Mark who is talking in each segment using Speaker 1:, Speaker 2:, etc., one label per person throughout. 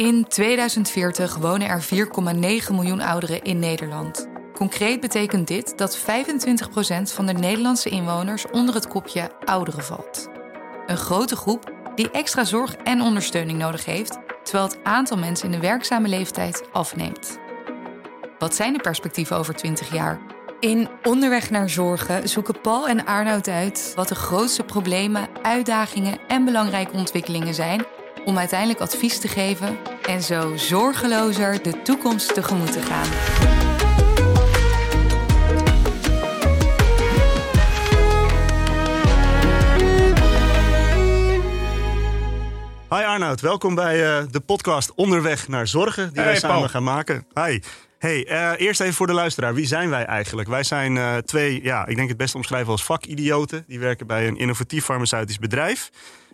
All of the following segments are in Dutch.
Speaker 1: In 2040 wonen er 4,9 miljoen ouderen in Nederland. Concreet betekent dit dat 25% van de Nederlandse inwoners onder het kopje ouderen valt. Een grote groep die extra zorg en ondersteuning nodig heeft, terwijl het aantal mensen in de werkzame leeftijd afneemt. Wat zijn de perspectieven over 20 jaar? In Onderweg naar Zorgen zoeken Paul en Arnoud uit wat de grootste problemen, uitdagingen en belangrijke ontwikkelingen zijn om uiteindelijk advies te geven en zo zorgelozer de toekomst tegemoet te gaan.
Speaker 2: Hi Arnoud, welkom bij uh, de podcast Onderweg naar Zorgen die
Speaker 3: hey,
Speaker 2: wij samen
Speaker 3: Paul.
Speaker 2: gaan maken. Hi. Hey, uh, eerst even voor de luisteraar. Wie zijn wij eigenlijk? Wij zijn uh, twee, ja, ik denk het best omschrijven als vakidioten. Die werken bij een innovatief farmaceutisch bedrijf.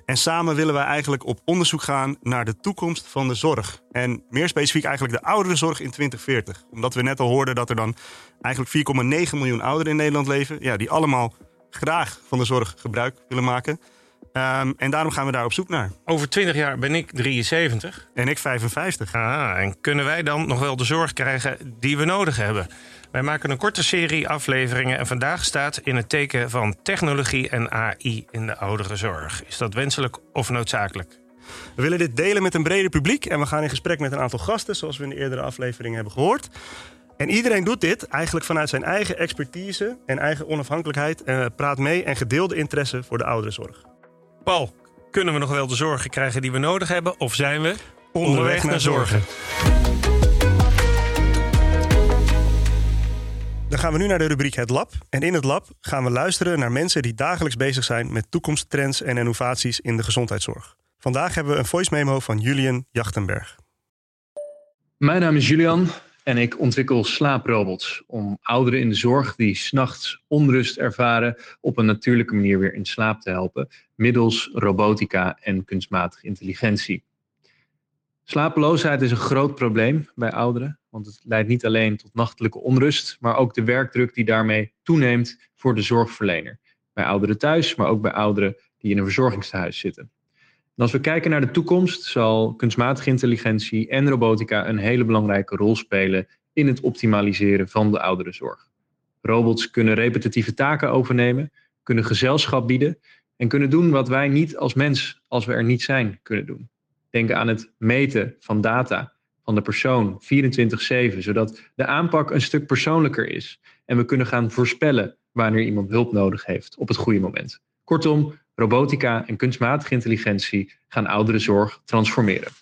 Speaker 2: En samen willen wij eigenlijk op onderzoek gaan naar de toekomst van de zorg. En meer specifiek eigenlijk de ouderenzorg in 2040. Omdat we net al hoorden dat er dan eigenlijk 4,9 miljoen ouderen in Nederland leven. Ja, die allemaal graag van de zorg gebruik willen maken. Um, en daarom gaan we daar op zoek naar.
Speaker 3: Over 20 jaar ben ik 73.
Speaker 2: En ik 55.
Speaker 3: Ah, en kunnen wij dan nog wel de zorg krijgen die we nodig hebben? Wij maken een korte serie afleveringen en vandaag staat in het teken van technologie en AI in de ouderenzorg. Is dat wenselijk of noodzakelijk?
Speaker 2: We willen dit delen met een breder publiek en we gaan in gesprek met een aantal gasten, zoals we in de eerdere afleveringen hebben gehoord. En iedereen doet dit eigenlijk vanuit zijn eigen expertise en eigen onafhankelijkheid en praat mee en gedeelde interesse voor de ouderenzorg.
Speaker 3: Paul, kunnen we nog wel de zorgen krijgen die we nodig hebben? Of zijn we
Speaker 2: onderweg, onderweg naar, naar zorgen? Dan gaan we nu naar de rubriek Het Lab. En in het lab gaan we luisteren naar mensen die dagelijks bezig zijn met toekomsttrends en innovaties in de gezondheidszorg. Vandaag hebben we een voice memo van Julian Jachtenberg.
Speaker 4: Mijn naam is Julian en ik ontwikkel slaaprobots om ouderen in de zorg die s'nachts onrust ervaren op een natuurlijke manier weer in slaap te helpen middels robotica en kunstmatige intelligentie. Slapeloosheid is een groot probleem bij ouderen, want het leidt niet alleen tot nachtelijke onrust, maar ook de werkdruk die daarmee toeneemt voor de zorgverlener. Bij ouderen thuis, maar ook bij ouderen die in een verzorgingstehuis zitten. En als we kijken naar de toekomst, zal kunstmatige intelligentie en robotica een hele belangrijke rol spelen in het optimaliseren van de ouderenzorg. Robots kunnen repetitieve taken overnemen, kunnen gezelschap bieden en kunnen doen wat wij niet als mens, als we er niet zijn, kunnen doen. Denk aan het meten van data van de persoon 24/7, zodat de aanpak een stuk persoonlijker is en we kunnen gaan voorspellen wanneer iemand hulp nodig heeft op het goede moment. Kortom, robotica en kunstmatige intelligentie gaan ouderenzorg transformeren.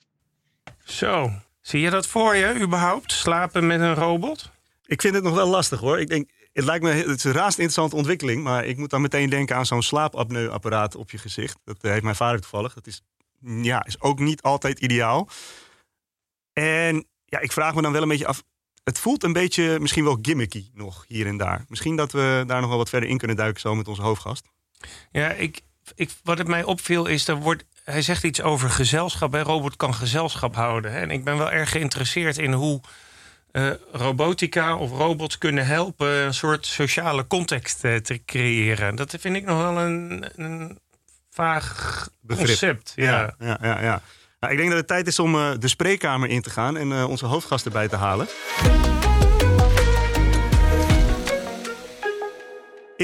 Speaker 3: Zo, zie je dat voor je überhaupt? Slapen met een robot?
Speaker 2: Ik vind het nog wel lastig hoor. Ik denk, het lijkt me het is een raast interessante ontwikkeling, maar ik moet dan meteen denken aan zo'n slaapapneuapparaat op je gezicht. Dat heeft mijn vader toevallig. Dat is, ja, is ook niet altijd ideaal. En ja, ik vraag me dan wel een beetje af. Het voelt een beetje misschien wel gimmicky nog hier en daar. Misschien dat we daar nog wel wat verder in kunnen duiken zo met onze hoofdgast.
Speaker 3: Ja, ik, ik, wat het mij opviel is, er wordt, hij zegt iets over gezelschap. Hè? Robot kan gezelschap houden. Hè? En ik ben wel erg geïnteresseerd in hoe uh, robotica of robots kunnen helpen... een soort sociale context uh, te creëren. Dat vind ik nog wel een, een vaag
Speaker 2: Begrip.
Speaker 3: concept. Ja.
Speaker 2: Ja, ja, ja, ja. Nou, ik denk dat het tijd is om uh, de spreekkamer in te gaan... en onze hoofdgast erbij te halen.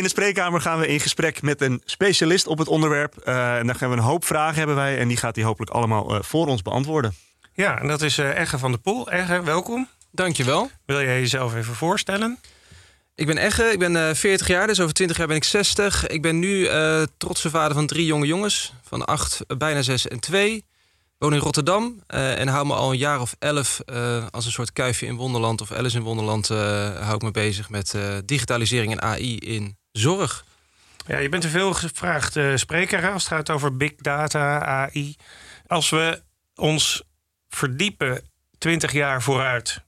Speaker 2: In de spreekkamer gaan we in gesprek met een specialist op het onderwerp. Uh, en dan gaan we een hoop vragen hebben wij. En die gaat hij hopelijk allemaal uh, voor ons beantwoorden.
Speaker 3: Ja, en dat is uh, Egge van der Poel. Egge, welkom.
Speaker 5: Dankjewel.
Speaker 3: Wil jij jezelf even voorstellen?
Speaker 5: Ik ben Egge, ik ben 40 jaar, dus over 20 jaar ben ik 60. Ik ben nu trotse vader van drie jonge jongens, van 8, bijna 6 en 2. Woon in Rotterdam en hou me al een jaar of elf als een soort kuifje in Wonderland of Alice in Wonderland hou ik me bezig met digitalisering en AI in zorg.
Speaker 3: Ja, je bent een veel gevraagd uh, spreker als het gaat over big data, AI. Als we ons verdiepen 20 jaar vooruit,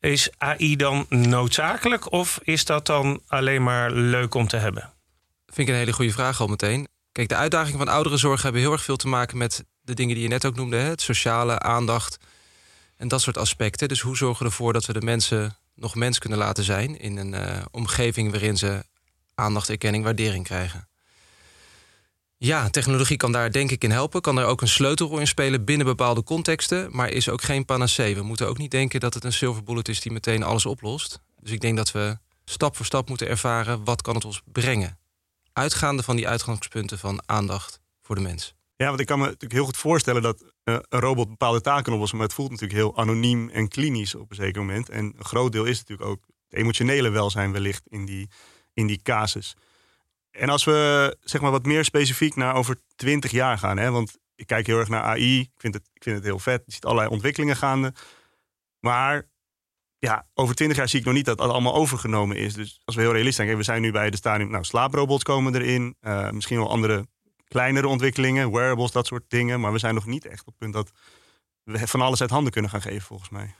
Speaker 3: is AI dan noodzakelijk of is dat dan alleen maar leuk om te hebben?
Speaker 5: Vind ik een hele goede vraag al meteen. Kijk, de uitdagingen van ouderenzorg hebben heel erg veel te maken met de dingen die je net ook noemde: hè? het sociale, aandacht en dat soort aspecten. Dus hoe zorgen we ervoor dat we de mensen nog mens kunnen laten zijn in een uh, omgeving waarin ze aandacht, erkenning, waardering krijgen. Ja, technologie kan daar denk ik in helpen. Kan er ook een sleutelrol in spelen binnen bepaalde contexten. Maar is ook geen panacee. We moeten ook niet denken dat het een silver bullet is die meteen alles oplost. Dus ik denk dat we stap voor stap moeten ervaren wat kan het ons brengen. Uitgaande van die uitgangspunten van aandacht voor de mens.
Speaker 2: Ja, want ik kan me natuurlijk heel goed voorstellen dat eh, een robot bepaalde taken oplossen. Maar het voelt natuurlijk heel anoniem en klinisch op een zeker moment. En een groot deel is natuurlijk ook het emotionele welzijn wellicht in die, in die casus. En als we zeg maar wat meer specifiek naar over 20 jaar gaan, hè, want ik kijk heel erg naar AI, ik vind het, ik vind het heel vet, je ziet allerlei ontwikkelingen gaande. Maar ja, over 20 jaar zie ik nog niet dat dat allemaal overgenomen is. Dus als we heel realistisch zijn, we zijn nu bij de stadium, nou, slaaprobots komen erin, uh, misschien wel andere kleinere ontwikkelingen, wearables, dat soort dingen. Maar we zijn nog niet echt op het punt dat we van alles uit handen kunnen gaan geven, volgens mij.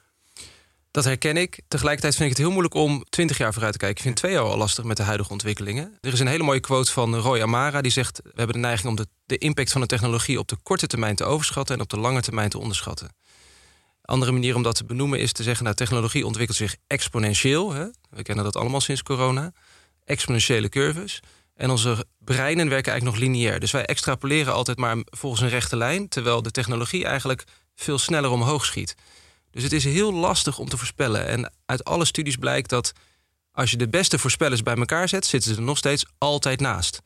Speaker 5: Dat herken ik. Tegelijkertijd vind ik het heel moeilijk om 20 jaar vooruit te kijken. Ik vind twee jaar al lastig met de huidige ontwikkelingen. Er is een hele mooie quote van Roy Amara. Die zegt: We hebben de neiging om de, de impact van de technologie op de korte termijn te overschatten en op de lange termijn te onderschatten. Andere manier om dat te benoemen is te zeggen: nou, technologie ontwikkelt zich exponentieel. Hè? We kennen dat allemaal sinds corona. Exponentiële curves. En onze breinen werken eigenlijk nog lineair. Dus wij extrapoleren altijd maar volgens een rechte lijn, terwijl de technologie eigenlijk veel sneller omhoog schiet. Dus het is heel lastig om te voorspellen. En uit alle studies blijkt dat als je de beste voorspellers bij elkaar zet, zitten ze er nog steeds altijd naast.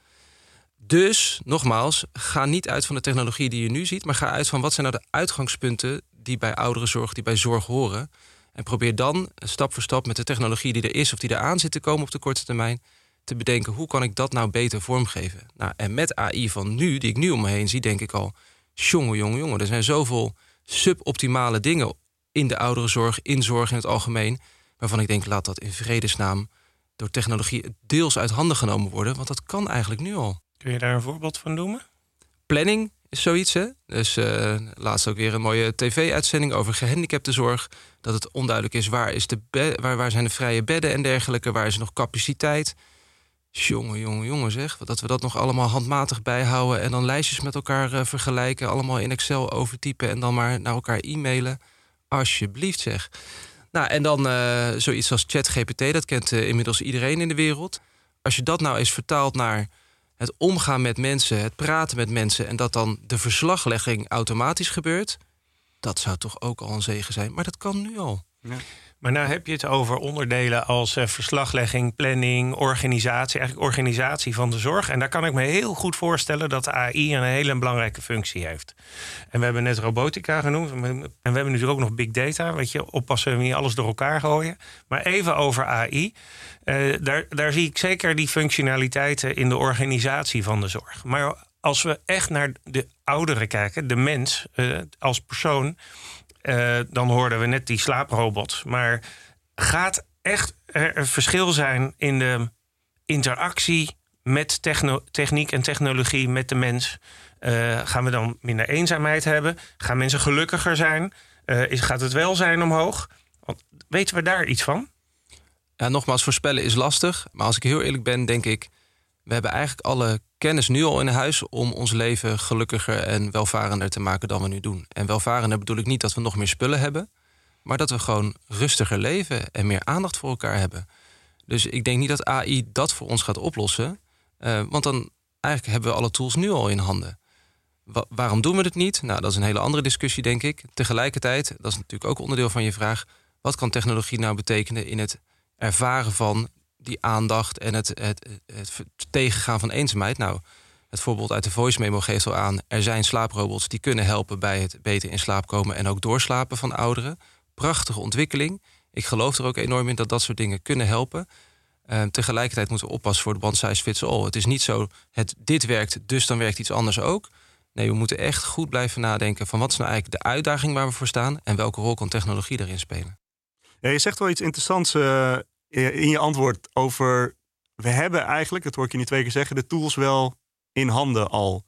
Speaker 5: Dus, nogmaals, ga niet uit van de technologie die je nu ziet, maar ga uit van wat zijn nou de uitgangspunten die bij ouderenzorg, die bij zorg horen. En probeer dan stap voor stap met de technologie die er is of die er aan zit te komen op de korte termijn, te bedenken hoe kan ik dat nou beter vormgeven. Nou, en met AI van nu, die ik nu om me heen zie, denk ik al, jongen, jongen, jongen, er zijn zoveel suboptimale dingen in de ouderenzorg, in zorg in het algemeen, waarvan ik denk, laat dat in vredesnaam door technologie deels uit handen genomen worden, want dat kan eigenlijk nu al.
Speaker 3: Kun je daar een voorbeeld van noemen?
Speaker 5: Planning is zoiets, hè? Dus uh, laatst ook weer een mooie tv-uitzending over gehandicaptenzorg. Dat het onduidelijk is waar, is de waar, waar zijn de vrije bedden en dergelijke, waar is nog capaciteit. Jongen, jongen, jongen zeg. Dat we dat nog allemaal handmatig bijhouden... en dan lijstjes met elkaar uh, vergelijken... allemaal in Excel overtypen en dan maar naar elkaar e-mailen. Alsjeblieft zeg. Nou, en dan uh, zoiets als ChatGPT, dat kent uh, inmiddels iedereen in de wereld. Als je dat nou eens vertaalt naar het omgaan met mensen... het praten met mensen... en dat dan de verslaglegging automatisch gebeurt... dat zou toch ook al een zegen zijn. Maar dat kan nu al. Ja.
Speaker 3: Maar nou heb je het over onderdelen als uh, verslaglegging, planning, organisatie, eigenlijk organisatie van de zorg. En daar kan ik me heel goed voorstellen dat AI een hele belangrijke functie heeft. En we hebben net robotica genoemd. En we hebben natuurlijk ook nog big data. Weet je, oppassen we niet alles door elkaar gooien. Maar even over AI. Eh, daar, daar zie ik zeker die functionaliteiten in de organisatie van de zorg. Maar als we echt naar de ouderen kijken, de mens uh, als persoon uh, dan hoorden we net die slaaprobot. Maar gaat echt er een verschil zijn in de interactie met techniek en technologie met de mens? Uh, gaan we dan minder eenzaamheid hebben? Gaan mensen gelukkiger zijn? Uh, is, gaat het welzijn omhoog? Want, weten we daar iets van?
Speaker 5: Nogmaals, voorspellen is lastig. Maar als ik heel eerlijk ben, denk ik... we hebben eigenlijk alle kennis nu al in huis om ons leven gelukkiger en welvarender te maken dan we nu doen. En welvarender bedoel ik niet dat we nog meer spullen hebben, maar dat we gewoon rustiger leven en meer aandacht voor elkaar hebben. Dus ik denk niet dat AI dat voor ons gaat oplossen, uh, want dan eigenlijk hebben we alle tools nu al in handen. waarom doen we het niet? Nou, dat is een hele andere discussie, denk ik. Tegelijkertijd, dat is natuurlijk ook onderdeel van je vraag, wat kan technologie nou betekenen in het ervaren van die aandacht en het, het, het, tegengaan van eenzaamheid. Nou, het voorbeeld uit de voice memo geeft al aan... er zijn slaaprobots die kunnen helpen bij het beter in slaap komen... en ook doorslapen van ouderen. Prachtige ontwikkeling. Ik geloof er ook enorm in dat dat soort dingen kunnen helpen. Uh, tegelijkertijd moeten we oppassen voor de one size fits all. Het is niet zo, het, dit werkt, dus dan werkt iets anders ook. Nee, we moeten echt goed blijven nadenken... van wat is nou eigenlijk de uitdaging waar we voor staan... en welke rol kan technologie daarin spelen.
Speaker 2: Je zegt wel iets interessants uh, in je antwoord over. We hebben eigenlijk, dat hoor ik je niet twee keer zeggen, de tools wel in handen al.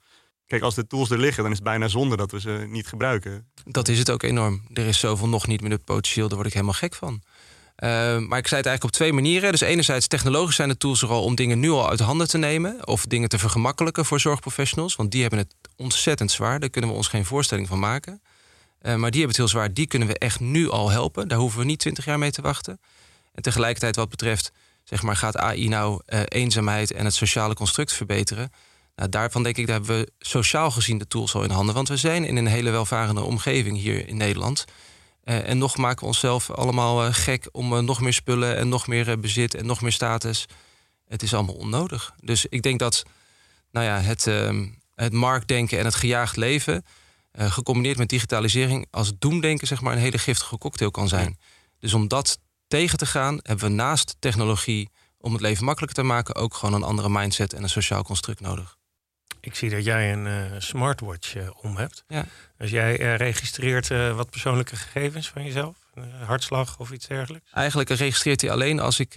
Speaker 2: Kijk, als de tools er liggen, dan is het bijna zonde dat we ze niet gebruiken.
Speaker 5: Dat is het ook enorm. Er is zoveel nog niet met het potentieel, daar word ik helemaal gek van. Uh, maar ik zei het eigenlijk op twee manieren. Dus enerzijds technologisch zijn de tools er al om dingen nu al uit handen te nemen. Of dingen te vergemakkelijken voor zorgprofessionals. Want die hebben het ontzettend zwaar. Daar kunnen we ons geen voorstelling van maken. Uh, maar die hebben het heel zwaar. Die kunnen we echt nu al helpen. Daar hoeven we niet twintig jaar mee te wachten. En tegelijkertijd wat betreft, zeg maar, gaat AI nou uh, eenzaamheid en het sociale construct verbeteren? Nou, daarvan denk ik, daar hebben we sociaal gezien de tools al in handen. Want we zijn in een hele welvarende omgeving hier in Nederland. Eh, en nog maken we onszelf allemaal eh, gek om eh, nog meer spullen en nog meer bezit en nog meer status. Het is allemaal onnodig. Dus ik denk dat nou ja, het, ehm, het marktdenken en het gejaagd leven, gecombineerd met digitalisering, als doemdenken zeg maar, een hele giftige cocktail kan zijn. Dus om dat tegen te gaan, hebben we naast technologie om het leven makkelijker te maken, ook gewoon een andere mindset en een sociaal construct nodig.
Speaker 3: Ik zie dat jij een uh, smartwatch uh, om hebt.
Speaker 5: Ja.
Speaker 3: Als jij uh, registreert wat persoonlijke gegevens van jezelf, hartslag of iets dergelijks?
Speaker 5: Eigenlijk registreert hij alleen als ik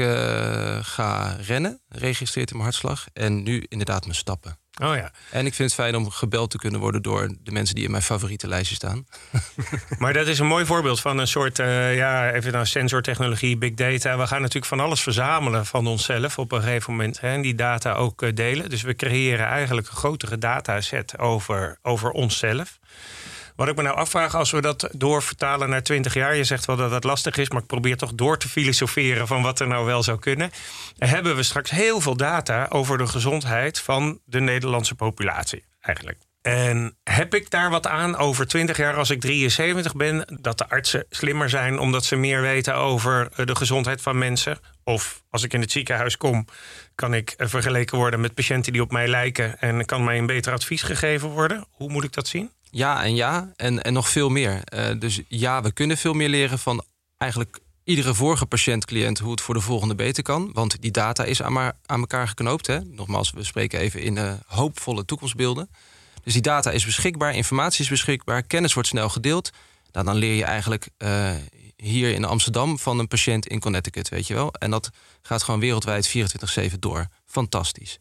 Speaker 5: ga rennen, registreert hij mijn hartslag en nu inderdaad mijn stappen.
Speaker 3: Oh ja.
Speaker 5: En ik vind het fijn om gebeld te kunnen worden door de mensen die in mijn favoriete lijstje staan.
Speaker 3: maar dat is een mooi voorbeeld van een soort, uh, ja, even naar sensortechnologie, big data. We gaan natuurlijk van alles verzamelen van onszelf op een gegeven moment. Hè, en die data ook uh, delen. Dus we creëren eigenlijk een grotere dataset over, over onszelf. Wat ik me nou afvraag, als we dat doorvertalen naar 20 jaar, je zegt wel dat dat lastig is, maar ik probeer toch door te filosoferen van wat er nou wel zou kunnen. Hebben we straks heel veel data over de gezondheid van de Nederlandse populatie eigenlijk? En heb ik daar wat aan over 20 jaar als ik 73 ben, dat de artsen slimmer zijn omdat ze meer weten over eh, de gezondheid van mensen? Of als ik in het ziekenhuis kom, kan ik eh, vergeleken worden met patiënten die op mij lijken en kan mij een beter advies gegeven worden? Hoe moet ik dat zien?
Speaker 5: Ja en ja, en, en nog veel meer. Uh, dus ja, we kunnen veel meer leren van eigenlijk iedere vorige patiënt-cliënt hoe het voor de volgende beter kan. Want die data is aan, aan elkaar geknoopt. Hè? Nogmaals, we spreken even in uh, hoopvolle toekomstbeelden. Dus die data is beschikbaar, informatie is beschikbaar, kennis wordt snel gedeeld. Nou, dan leer je eigenlijk uh, hier in Amsterdam van een patiënt in Connecticut, weet je wel. En dat gaat gewoon wereldwijd 24-7 door. Fantastisch.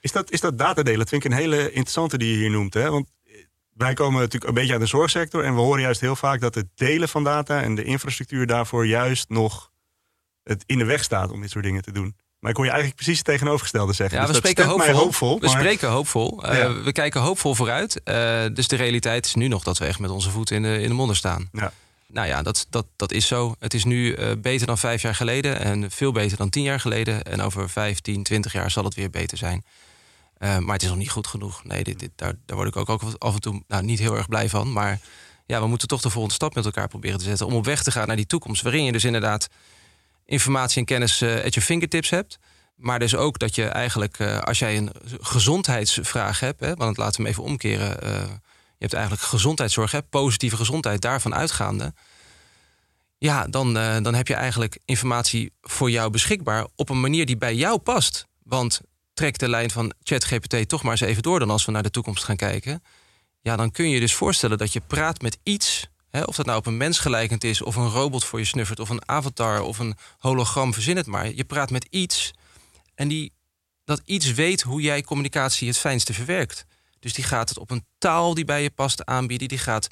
Speaker 2: Is dat, is dat datadelen? Dat vind ik een hele interessante die je hier noemt. Hè? Want wij komen natuurlijk een beetje uit de zorgsector. En we horen juist heel vaak dat het delen van data en de infrastructuur daarvoor juist nog het in de weg staat om dit soort dingen te doen. Maar ik hoor je eigenlijk precies het tegenovergestelde zeggen.
Speaker 5: Ja,
Speaker 2: dus
Speaker 5: we spreken hoopvol.
Speaker 2: hoopvol.
Speaker 5: We spreken hoopvol. Uh, we kijken hoopvol vooruit. Uh, dus de realiteit is nu nog dat we echt met onze voeten in de, in de modder staan.
Speaker 2: Ja.
Speaker 5: Nou ja, dat, dat, dat is zo. Het is nu uh, beter dan vijf jaar geleden en veel beter dan tien jaar geleden. En over vijf, tien, twintig jaar zal het weer beter zijn. Uh, maar het is nog niet goed genoeg. Nee, dit, dit, daar, daar word ik ook, ook af en toe nou, niet heel erg blij van. Maar ja, we moeten toch de volgende stap met elkaar proberen te zetten. Om op weg te gaan naar die toekomst. Waarin je dus inderdaad informatie en kennis uh, at je fingertips hebt. Maar dus ook dat je eigenlijk, uh, als jij een gezondheidsvraag hebt. Hè, want laten we hem even omkeren. je hebt eigenlijk gezondheidszorg, hè, positieve gezondheid, daarvan uitgaande. Ja, dan, dan heb je eigenlijk informatie voor jou beschikbaar op een manier die bij jou past. Want trek de lijn van ChatGPT toch maar eens even door dan als we naar de toekomst gaan kijken. Ja, dan kun je dus voorstellen dat je praat met iets. Hè, of dat nou op een mens gelijkend is, of een robot voor je snuffert, of een avatar of een hologram, verzin het maar. Je praat met iets en die, dat iets weet hoe jij communicatie het fijnste verwerkt. Dus die gaat het op een taal die bij je past aanbieden. Die gaat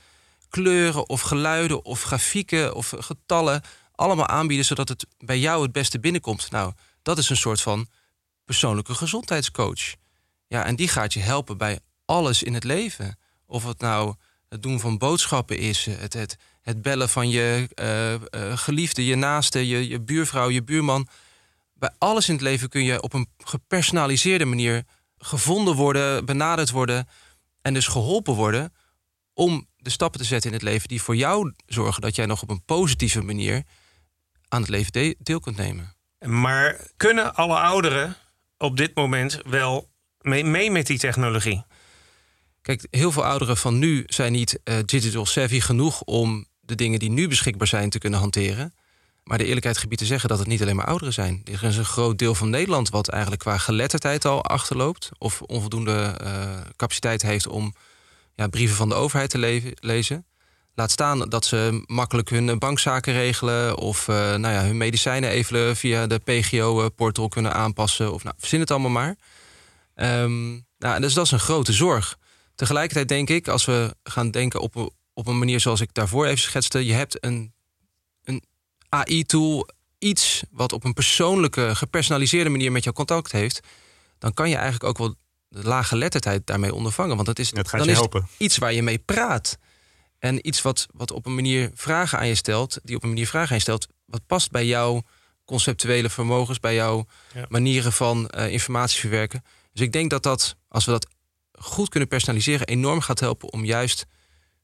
Speaker 5: kleuren of geluiden of grafieken of getallen allemaal aanbieden zodat het bij jou het beste binnenkomt. Nou, dat is een soort van persoonlijke gezondheidscoach. Ja, en die gaat je helpen bij alles in het leven. Of het nou het doen van boodschappen is, het, het, het bellen van je uh, geliefde, je naaste, je, je buurvrouw, je buurman. Bij alles in het leven kun je op een gepersonaliseerde manier gevonden worden, benaderd worden en dus geholpen worden om de stappen te zetten in het leven die voor jou zorgen dat jij nog op een positieve manier aan het leven deel kunt nemen.
Speaker 3: Maar kunnen alle ouderen op dit moment wel mee, met die technologie?
Speaker 5: Kijk, heel veel ouderen van nu zijn niet uh, digital savvy genoeg om de dingen die nu beschikbaar zijn te kunnen hanteren. Maar de eerlijkheid gebied te zeggen dat het niet alleen maar ouderen zijn. Er is een groot deel van Nederland wat eigenlijk qua geletterdheid al achterloopt. Of onvoldoende uh, capaciteit heeft om ja, brieven van de overheid te lezen. Laat staan dat ze makkelijk hun bankzaken regelen of uh, nou ja, hun medicijnen even via de PGO-portal kunnen aanpassen. Of nou, verzin het allemaal maar. Um, nou, dus dat is een grote zorg. Tegelijkertijd denk ik, als we gaan denken op, op een manier zoals ik daarvoor even schetste, je hebt een, een AI-tool, iets wat op een persoonlijke, gepersonaliseerde manier met jou contact heeft, dan kan je eigenlijk ook wel de lage lettertijd daarmee ondervangen. Want dat is,
Speaker 2: het
Speaker 5: dan
Speaker 2: is
Speaker 5: helpen. iets waar je mee praat. En iets wat, wat op een manier vragen aan je stelt, die op een manier vragen aan je stelt, wat past bij jouw conceptuele vermogens, bij jouw manieren van uh, informatie verwerken. Dus ik denk dat dat, als we dat goed kunnen personaliseren, enorm gaat helpen om juist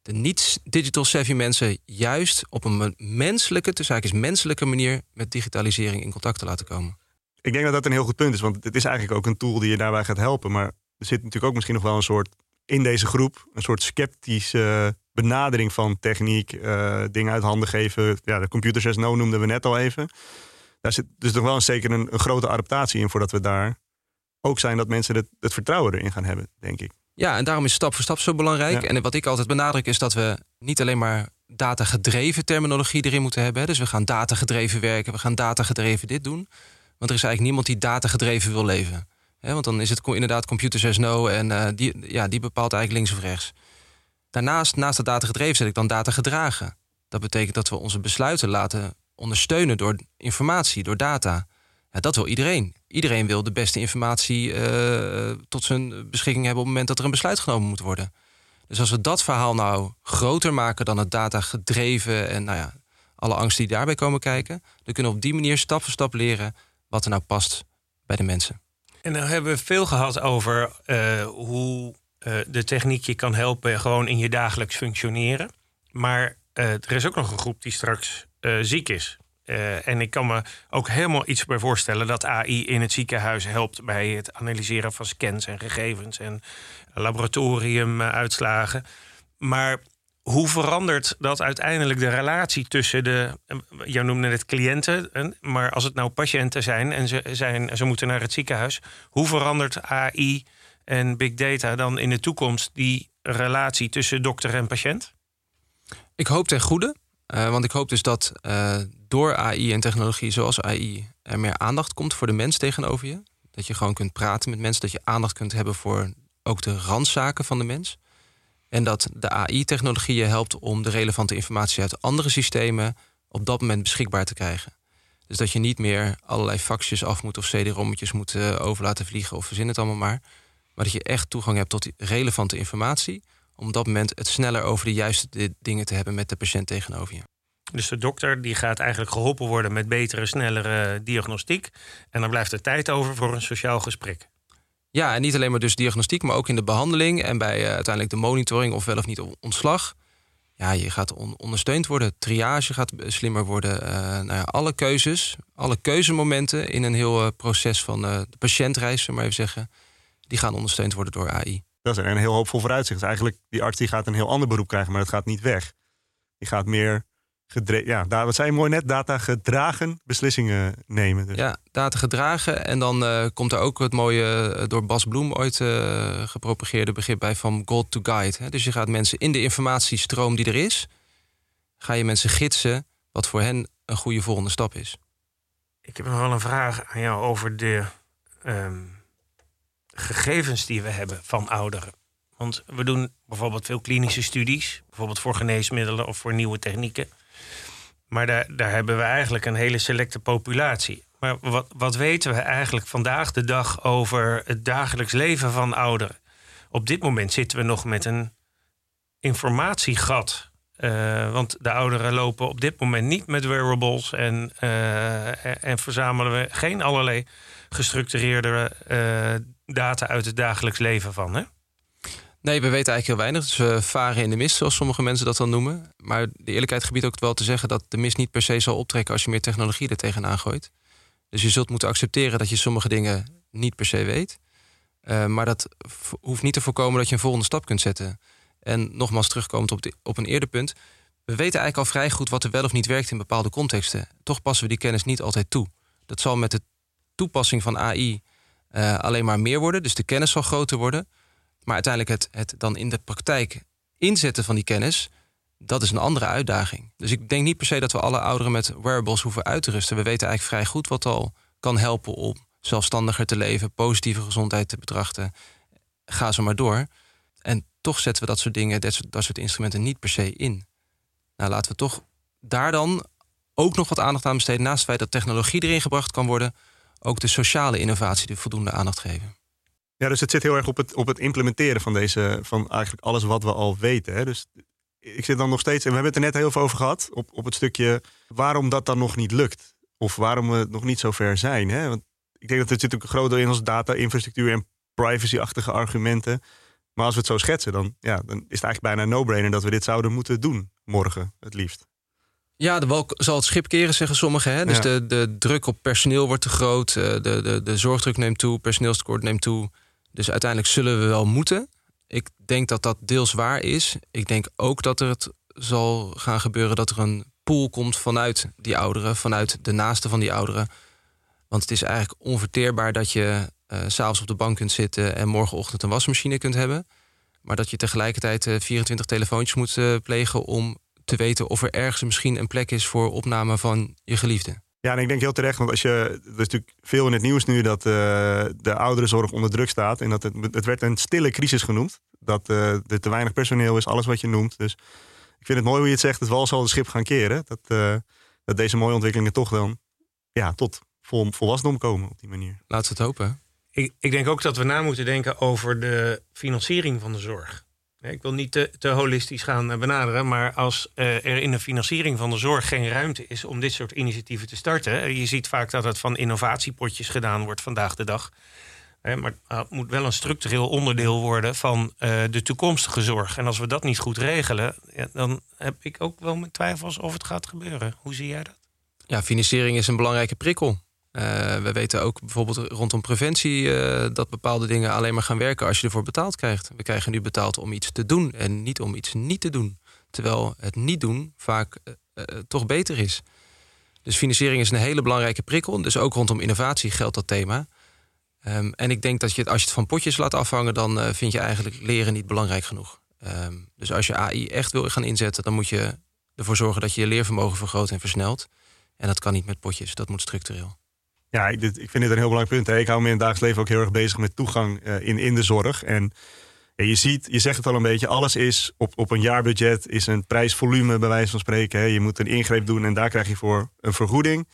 Speaker 5: de niet-digital savvy mensen juist op een menselijke, tussen is menselijke manier met digitalisering in contact te laten komen.
Speaker 2: Ik denk dat dat een heel goed punt is, want het is eigenlijk ook een tool die je daarbij gaat helpen. Maar er zit natuurlijk ook misschien nog wel een soort in deze groep een soort sceptische benadering van techniek, uh, dingen uit handen geven. Ja, de computer 6 no noemden we net al even. Daar zit dus nog wel een, zeker een, een grote adaptatie in voordat we daar ook zijn dat mensen het, het vertrouwen erin gaan hebben, denk ik.
Speaker 5: Ja, en daarom is stap voor stap zo belangrijk. En wat ik altijd benadruk is dat we niet alleen maar datagedreven terminologie erin moeten hebben. Dus we gaan datagedreven werken, we gaan datagedreven dit doen. Want er is eigenlijk niemand die datagedreven wil leven. want dan is het inderdaad computer says no en uh, die, ja, die bepaalt eigenlijk links of rechts. Daarnaast, naast dat datagedreven, zet ik dan data gedragen. Dat betekent dat we onze besluiten laten ondersteunen door informatie, door data. Ja, dat wil iedereen. Iedereen wil de beste informatie uh, tot zijn beschikking hebben op het moment dat er een besluit genomen moet worden. Dus als we dat verhaal nou groter maken dan het data gedreven en nou ja, alle angsten die daarbij komen kijken, dan kunnen we op die manier stap voor stap leren wat er nou past bij de mensen.
Speaker 3: En dan hebben we veel gehad over uh, hoe uh, de techniek je kan helpen gewoon in je dagelijks functioneren. Maar er is ook nog een groep die straks ziek is. En ik kan me ook helemaal iets bij voorstellen dat AI in het ziekenhuis helpt bij het analyseren van scans en gegevens en laboratoriumuitslagen. Maar hoe verandert dat uiteindelijk de relatie tussen de, eh, jou noemde het cliënten, maar als het nou patiënten zijn en ze, zijn, ze moeten naar het ziekenhuis, hoe verandert AI en big data dan in de toekomst die relatie tussen dokter en patiënt?
Speaker 5: Ik hoop ten goede. Uh, want ik hoop dus dat uh, door AI en technologie zoals AI er meer aandacht komt voor de mens tegenover je. Dat je gewoon kunt praten met mensen, dat je aandacht kunt hebben voor ook de randzaken van de mens. En dat de AI-technologie je helpt om de relevante informatie uit andere systemen op dat moment beschikbaar te krijgen. Dus dat je niet meer allerlei faxjes af moet of CD-rommetjes moet uh, over laten vliegen of verzin het allemaal maar. Maar dat je echt toegang hebt tot die relevante informatie om op dat moment het sneller over de juiste dingen te hebben met de patiënt tegenover je.
Speaker 3: Dus de dokter die gaat eigenlijk geholpen worden met betere, snellere diagnostiek. En dan blijft er tijd over voor een sociaal gesprek.
Speaker 5: Ja, en niet alleen maar dus diagnostiek, maar ook in de behandeling en bij uh, uiteindelijk de monitoring of wel of niet ontslag. Ja, je gaat ondersteund worden. Triage gaat slimmer worden. Uh, nou ja, alle keuzes, alle keuzemomenten in een heel uh, proces van de patiëntreis, maar even zeggen, die gaan ondersteund worden door AI.
Speaker 2: Dat is een heel hoopvol vooruitzicht. Dus eigenlijk, die arts die gaat een heel ander beroep krijgen, maar dat gaat niet weg. Die gaat meer ja, daar, wat zei je mooi net, data gedragen beslissingen nemen.
Speaker 5: Dus. Ja, data gedragen. En dan uh, komt er ook het mooie uh, door Bas Bloem ooit uh, gepropageerde begrip bij van gold to guide. Hè? Dus je gaat mensen in de informatiestroom die er is, ga je mensen gidsen wat voor hen een goede volgende stap is.
Speaker 3: Ik heb nog wel een vraag aan jou over de um, gegevens die we hebben van ouderen. Want we doen bijvoorbeeld veel klinische studies, bijvoorbeeld voor geneesmiddelen of voor nieuwe technieken. Maar daar, daar hebben we eigenlijk een hele selecte populatie. Maar wat, wat weten we eigenlijk vandaag de dag over het dagelijks leven van ouderen? Op dit moment zitten we nog met een informatiegat. Uh, want de ouderen lopen op dit moment niet met wearables en, uh, en verzamelen we geen allerlei gestructureerde uh, data uit het dagelijks leven van. Hè?
Speaker 5: Nee, we weten eigenlijk heel weinig. Dus we varen in de mist, zoals sommige mensen dat dan noemen. Maar de eerlijkheid gebiedt ook wel te zeggen dat de mist niet per se zal optrekken als je meer technologie er tegenaan gooit. Dus je zult moeten accepteren dat je sommige dingen niet per se weet. Uh, maar dat hoeft niet te voorkomen dat je een volgende stap kunt zetten. En nogmaals terugkomend op, de, op een eerder punt. We weten eigenlijk al vrij goed wat er wel of niet werkt in bepaalde contexten. Toch passen we die kennis niet altijd toe. Dat zal met de toepassing van AI eh, alleen maar meer worden. Dus de kennis zal groter worden. Maar uiteindelijk het, het dan in de praktijk inzetten van die kennis, dat is een andere uitdaging. Dus ik denk niet per se dat we alle ouderen met wearables hoeven uit te rusten. We weten eigenlijk vrij goed wat al kan helpen om zelfstandiger te leven, positieve gezondheid te betrachten. Ga zo maar door. En toch zetten we dat soort dingen, dat soort, dat soort instrumenten niet per se in. Nou, laten we toch daar dan ook nog wat aandacht aan besteden. Naast het feit dat technologie erin gebracht kan worden, ook de sociale innovatie de voldoende aandacht geven.
Speaker 2: Ja, dus het zit heel erg op het, op het implementeren van deze, van eigenlijk alles wat we al weten. Hè? Dus ik zit dan nog steeds, en we hebben het er net heel veel over gehad, op, op het stukje waarom dat dan nog niet lukt. Of waarom we nog niet zo ver zijn. Hè? Want ik denk dat er zit ook een groot deel in onze data-infrastructuur en privacy-achtige argumenten. Maar als we het zo schetsen, dan, ja, dan is het eigenlijk bijna no-brainer dat we dit zouden moeten doen morgen, het liefst.
Speaker 5: Ja, de zal het schip keren, zeggen sommigen. Hè? Dus
Speaker 2: Ja.
Speaker 5: de, de druk op personeel wordt te groot. eh, De, de, de zorgdruk neemt toe, personeelstekort neemt toe. Dus uiteindelijk zullen we wel moeten. Ik denk dat dat deels waar is. Ik denk ook dat er het zal gaan gebeuren dat er een pool komt vanuit die ouderen, vanuit de naasten van die ouderen. Want het is eigenlijk onverteerbaar dat je eh, s s'avonds op de bank kunt zitten en morgenochtend een wasmachine kunt hebben. Maar dat je tegelijkertijd eh, 24 telefoontjes moet eh, plegen om te weten of er ergens misschien een plek is voor opname van je geliefde.
Speaker 2: Ja, en ik denk heel terecht, want als je, er is natuurlijk veel in het nieuws nu dat eh, de ouderenzorg onder druk staat. En dat het, het werd een stille crisis genoemd. Dat eh, er te weinig personeel is, alles wat je noemt. Dus ik vind het mooi hoe je het zegt, het wal zal het schip gaan keren. Dat, eh, dat deze mooie ontwikkelingen toch dan ja, tot vol, volwassendom komen op die manier.
Speaker 5: Laten we het hopen.
Speaker 3: Ik, ik denk ook dat we na moeten denken over de financiering van de zorg. Ik wil niet te, te holistisch gaan eh, benaderen, maar als eh, er in de financiering van de zorg geen ruimte is om dit soort initiatieven te starten. eh, Je ziet vaak dat het van innovatiepotjes gedaan wordt vandaag de dag. Maar het moet wel een structureel onderdeel worden van eh, de toekomstige zorg. En als we dat niet goed regelen, ja, dan heb ik ook wel mijn twijfels of het gaat gebeuren. Hoe zie jij dat?
Speaker 5: Ja, financiering is een belangrijke prikkel. Eh, we weten ook bijvoorbeeld rondom preventie eh, dat bepaalde dingen alleen maar gaan werken als je ervoor betaald krijgt. We krijgen nu betaald om iets te doen en niet om iets niet te doen. Terwijl het niet doen vaak eh, toch beter is. Dus financiering is een hele belangrijke prikkel. Dus ook rondom innovatie geldt dat thema. Ehm, en ik denk dat je als je het van potjes laat afhangen, dan vind je eigenlijk leren niet belangrijk genoeg. Ehm, dus als je AI echt wil gaan inzetten, dan moet je ervoor zorgen dat je je leervermogen vergroot en versnelt. En dat kan niet met potjes, dat moet structureel.
Speaker 2: Ja, ik, ik vind dit een heel belangrijk punt. Hè. Ik hou me in het dagelijks leven ook heel erg bezig met toegang eh, in, in de zorg. En je ziet, je zegt het al een beetje, alles is op, op een jaarbudget, is een prijsvolume bij wijze van spreken. Hè. Je moet een ingreep doen en daar krijg je voor een vergoeding.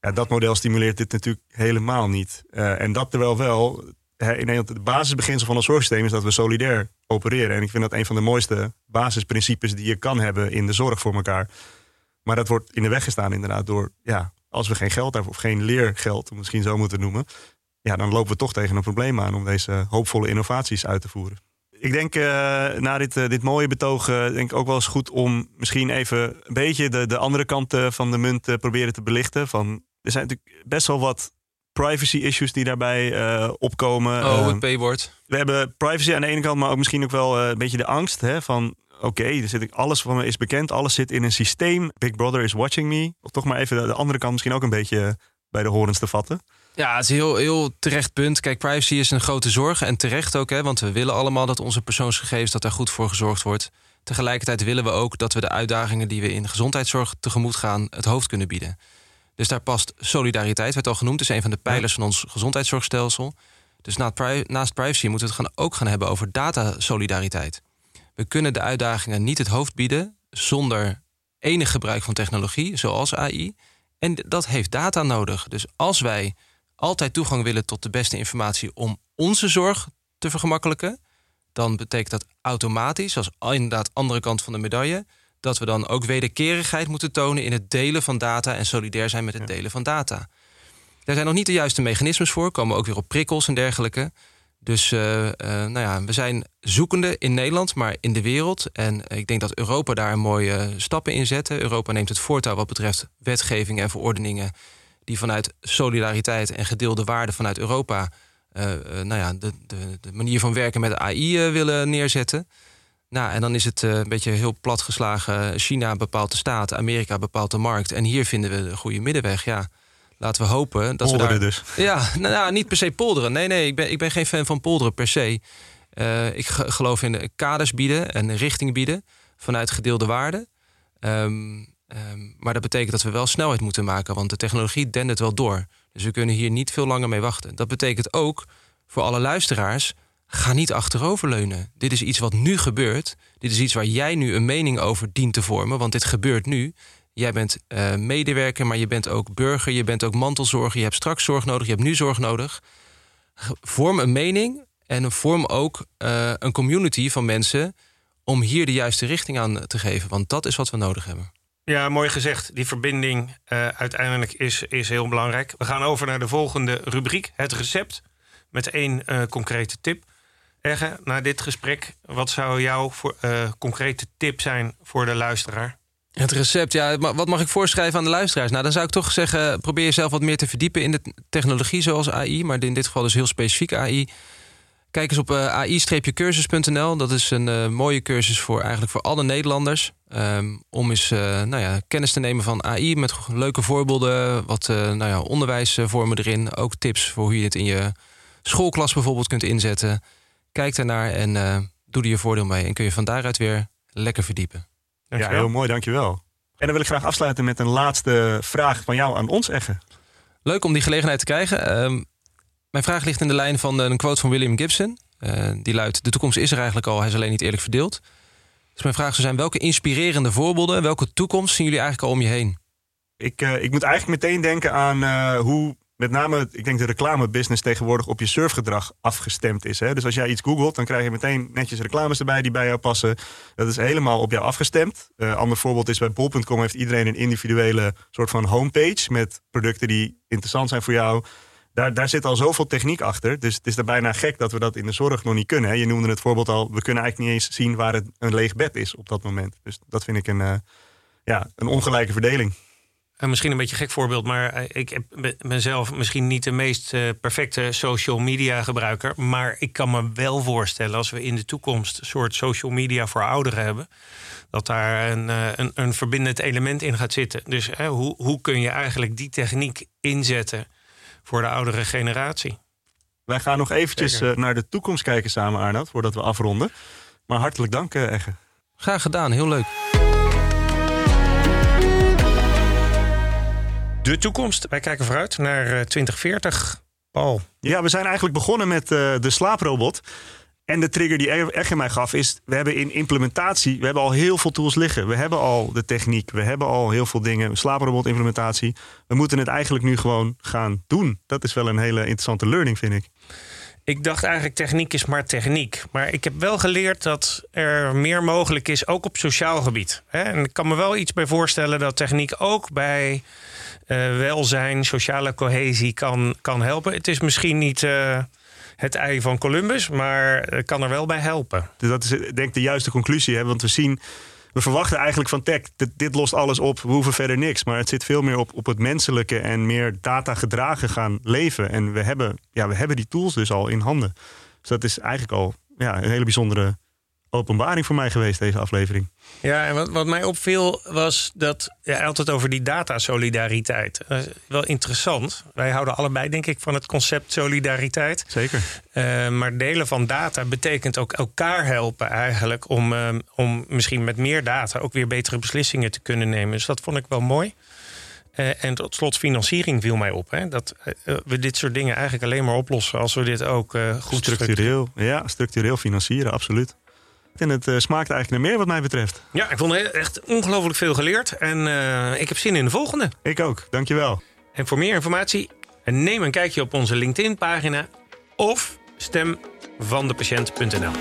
Speaker 2: Dat model stimuleert dit natuurlijk helemaal niet. Eh, en dat terwijl wel, hè, in Nederland, de basisbeginsel van ons zorgsysteem is dat we solidair opereren. En ik vind dat een van de mooiste basisprincipes die je kan hebben in de zorg voor elkaar. Maar dat wordt in de weg gestaan inderdaad door, ja, als we geen geld hebben of geen leergeld, misschien zo moeten noemen, ja, dan lopen we toch tegen een probleem aan om deze hoopvolle innovaties uit te voeren. Ik denk eh, na dit, eh, dit mooie betoog, eh, denk ik ook wel eens goed om misschien even een beetje de, de andere kant van de munt te proberen te belichten. Van, er zijn natuurlijk best wel wat privacy issues die daarbij opkomen.
Speaker 5: Oh, het P-woord.
Speaker 2: we hebben privacy aan de ene kant, maar ook misschien ook wel een beetje de angst hè, van. Oké, er zit ik- alles van me is bekend, alles zit in een systeem. Big Brother is watching me. Of toch maar even de, de andere kant misschien ook een beetje bij de horens te vatten.
Speaker 5: Ja, het is een heel, heel terecht punt. Kijk, privacy is een grote zorg en terecht ook, hè, want we willen allemaal dat onze persoonsgegevens dat daar goed voor gezorgd wordt. Tegelijkertijd willen we ook dat we de uitdagingen die we in gezondheidszorg tegemoet gaan het hoofd kunnen bieden. Dus daar past solidariteit, werd al genoemd, is een van de pijlers van ons gezondheidszorgstelsel. Dus naast privacy moeten we het gaan, ook gaan hebben over datasolidariteit. We kunnen de uitdagingen niet het hoofd bieden zonder enig gebruik van technologie, zoals AI. En dat heeft data nodig. Dus als wij altijd toegang willen tot de beste informatie om onze zorg te vergemakkelijken, dan betekent dat automatisch, als inderdaad andere kant van de medaille, dat we dan ook wederkerigheid moeten tonen in het delen van data en solidair zijn met het delen van data. Daar zijn nog niet de juiste mechanismes voor, komen ook weer op prikkels en dergelijke. Dus eh, eh, nou ja, we zijn zoekende in Nederland, maar in de wereld. En ik denk dat Europa daar mooie stappen in zet. Europa neemt het voortouw wat betreft wetgeving en verordeningen die vanuit solidariteit en gedeelde waarden vanuit Europa eh, nou ja, de, de, de manier van werken met AI willen neerzetten. Nou, en dan is het een beetje heel plat geslagen. China bepaalt de staat, Amerika bepaalt de markt. En hier vinden we de goede middenweg. Ja, laten we hopen dat we daar...
Speaker 2: dus.
Speaker 5: Ja, nou, nou, niet per se polderen. Nee, nee, ik ben, ik ben geen fan van polderen per se. Eh, ik ge- geloof in de kaders bieden en richting bieden vanuit gedeelde waarden. Ehm, ehm, maar dat betekent dat we wel snelheid moeten maken, want de technologie dendert wel door. Dus we kunnen hier niet veel langer mee wachten. Dat betekent ook voor alle luisteraars: ga niet achteroverleunen. Dit is iets wat nu gebeurt. Dit is iets waar jij nu een mening over dient te vormen, want dit gebeurt nu. Jij bent eh, medewerker, maar je bent ook burger, je bent ook mantelzorger, je hebt straks zorg nodig, je hebt nu zorg nodig. Vorm een mening en vorm ook eh, een community van mensen om hier de juiste richting aan te geven, want dat is wat we nodig hebben.
Speaker 3: Ja, mooi gezegd. Die verbinding eh, uiteindelijk is, is heel belangrijk. We gaan over naar de volgende rubriek, het recept. met één concrete tip. Egge, na dit gesprek, wat zou jouw voor, concrete tip zijn voor de luisteraar?
Speaker 5: Het recept, ja, wat mag ik voorschrijven aan de luisteraars? Nou, dan zou ik toch zeggen, probeer jezelf wat meer te verdiepen in de technologie zoals AI, maar in dit geval dus heel specifiek AI. Kijk eens op uh, ai-cursus.nl. Dat is een uh, mooie cursus voor eigenlijk voor alle Nederlanders. Um, om eens uh, nou ja, kennis te nemen van AI met leuke voorbeelden, wat nou ja, onderwijsvormen erin. Ook tips voor hoe je het in je schoolklas bijvoorbeeld kunt inzetten. Kijk daarnaar en doe er je voordeel mee. En kun je van daaruit weer lekker verdiepen.
Speaker 2: Ja, heel mooi, dankjewel. En dan wil ik graag afsluiten met een laatste vraag van jou aan ons, Egge.
Speaker 5: Leuk om die gelegenheid te krijgen. Um, mijn vraag ligt in de lijn van een quote van William Gibson. Uh, die luidt: De toekomst is er eigenlijk al, hij is alleen niet eerlijk verdeeld. Dus mijn vraag zou zijn: welke inspirerende voorbeelden, welke toekomst zien jullie eigenlijk al om je heen?
Speaker 2: Ik, uh, ik moet eigenlijk meteen denken aan uh, hoe met name, ik denk de reclamebusiness tegenwoordig op je surfgedrag afgestemd is. Hè? Dus als jij iets googelt, dan krijg je meteen netjes reclames erbij die bij jou passen. Dat is helemaal op jou afgestemd. Uh, ander voorbeeld is bij bol.com heeft iedereen een individuele soort van homepage met producten die interessant zijn voor jou. Daar, daar zit al zoveel techniek achter. Dus het is er bijna gek dat we dat in de zorg nog niet kunnen. Hè? Je noemde het voorbeeld al, we kunnen eigenlijk niet eens zien waar het een leeg bed is op dat moment. Dus dat vind ik een, uh, ja, een ongelijke verdeling.
Speaker 3: En misschien een beetje een gek voorbeeld, maar eh, ik heb mezelf misschien niet de meest uh, perfecte social media gebruiker. Maar ik kan me wel voorstellen als we in de toekomst een soort social media voor ouderen hebben. Dat daar een, een, een verbindend element in gaat zitten. Dus hè, hoe, hoe kun je eigenlijk die techniek inzetten voor de oudere generatie.
Speaker 2: Wij gaan nog eventjes uh, naar de toekomst kijken samen, Arnoud, voordat we afronden. Maar hartelijk dank, uh, Egge.
Speaker 5: Graag gedaan, heel leuk.
Speaker 3: De toekomst. Wij kijken vooruit naar uh, 2040. Paul.
Speaker 2: Ja, we zijn eigenlijk begonnen met de slaaprobot. En de trigger die Egge mij gaf is, we hebben in implementatie, we hebben al heel veel tools liggen. We hebben al de techniek, we hebben al heel veel dingen, slaaprobot implementatie. We moeten het eigenlijk nu gewoon gaan doen. Dat is wel een hele interessante learning, vind ik.
Speaker 3: Ik dacht eigenlijk techniek is maar techniek. Maar ik heb wel geleerd dat er meer mogelijk is, ook op sociaal gebied. En ik kan me wel iets bij voorstellen dat techniek ook bij uh, welzijn, sociale cohesie kan, kan helpen. Het is misschien niet... Uh, het ei van Columbus, maar kan er wel bij helpen.
Speaker 2: Dus dat is denk ik de juiste conclusie. Hè? Want we zien, we verwachten eigenlijk van tech, dit, dit, lost alles op, we hoeven verder niks. Maar het zit veel meer op, op het menselijke en meer data gedragen gaan leven. En we hebben, ja, we hebben die tools dus al in handen. Dus dat is eigenlijk al ja, een hele bijzondere openbaring voor mij geweest, deze aflevering.
Speaker 3: Ja, en wat, wat mij opviel was dat ja, altijd over die datasolidariteit. Uh, wel interessant. Wij houden allebei, denk ik, van het concept solidariteit.
Speaker 2: Zeker.
Speaker 3: Uh, maar delen van data betekent ook elkaar helpen eigenlijk om, uh, om misschien met meer data ook weer betere beslissingen te kunnen nemen. Dus dat vond ik wel mooi. Uh, en tot slot financiering viel mij op. Hè? Dat uh, we dit soort dingen eigenlijk alleen maar oplossen als we dit ook uh, goed
Speaker 2: structureel. Ja, structureel financieren, absoluut. En het uh, smaakt eigenlijk naar meer wat mij betreft.
Speaker 3: Ja, ik vond echt ongelooflijk veel geleerd. En uh, ik heb zin in de volgende.
Speaker 2: Ik ook, dankjewel.
Speaker 3: En voor meer informatie, neem een kijkje op onze LinkedIn-pagina of stemvandepatiënt.nl.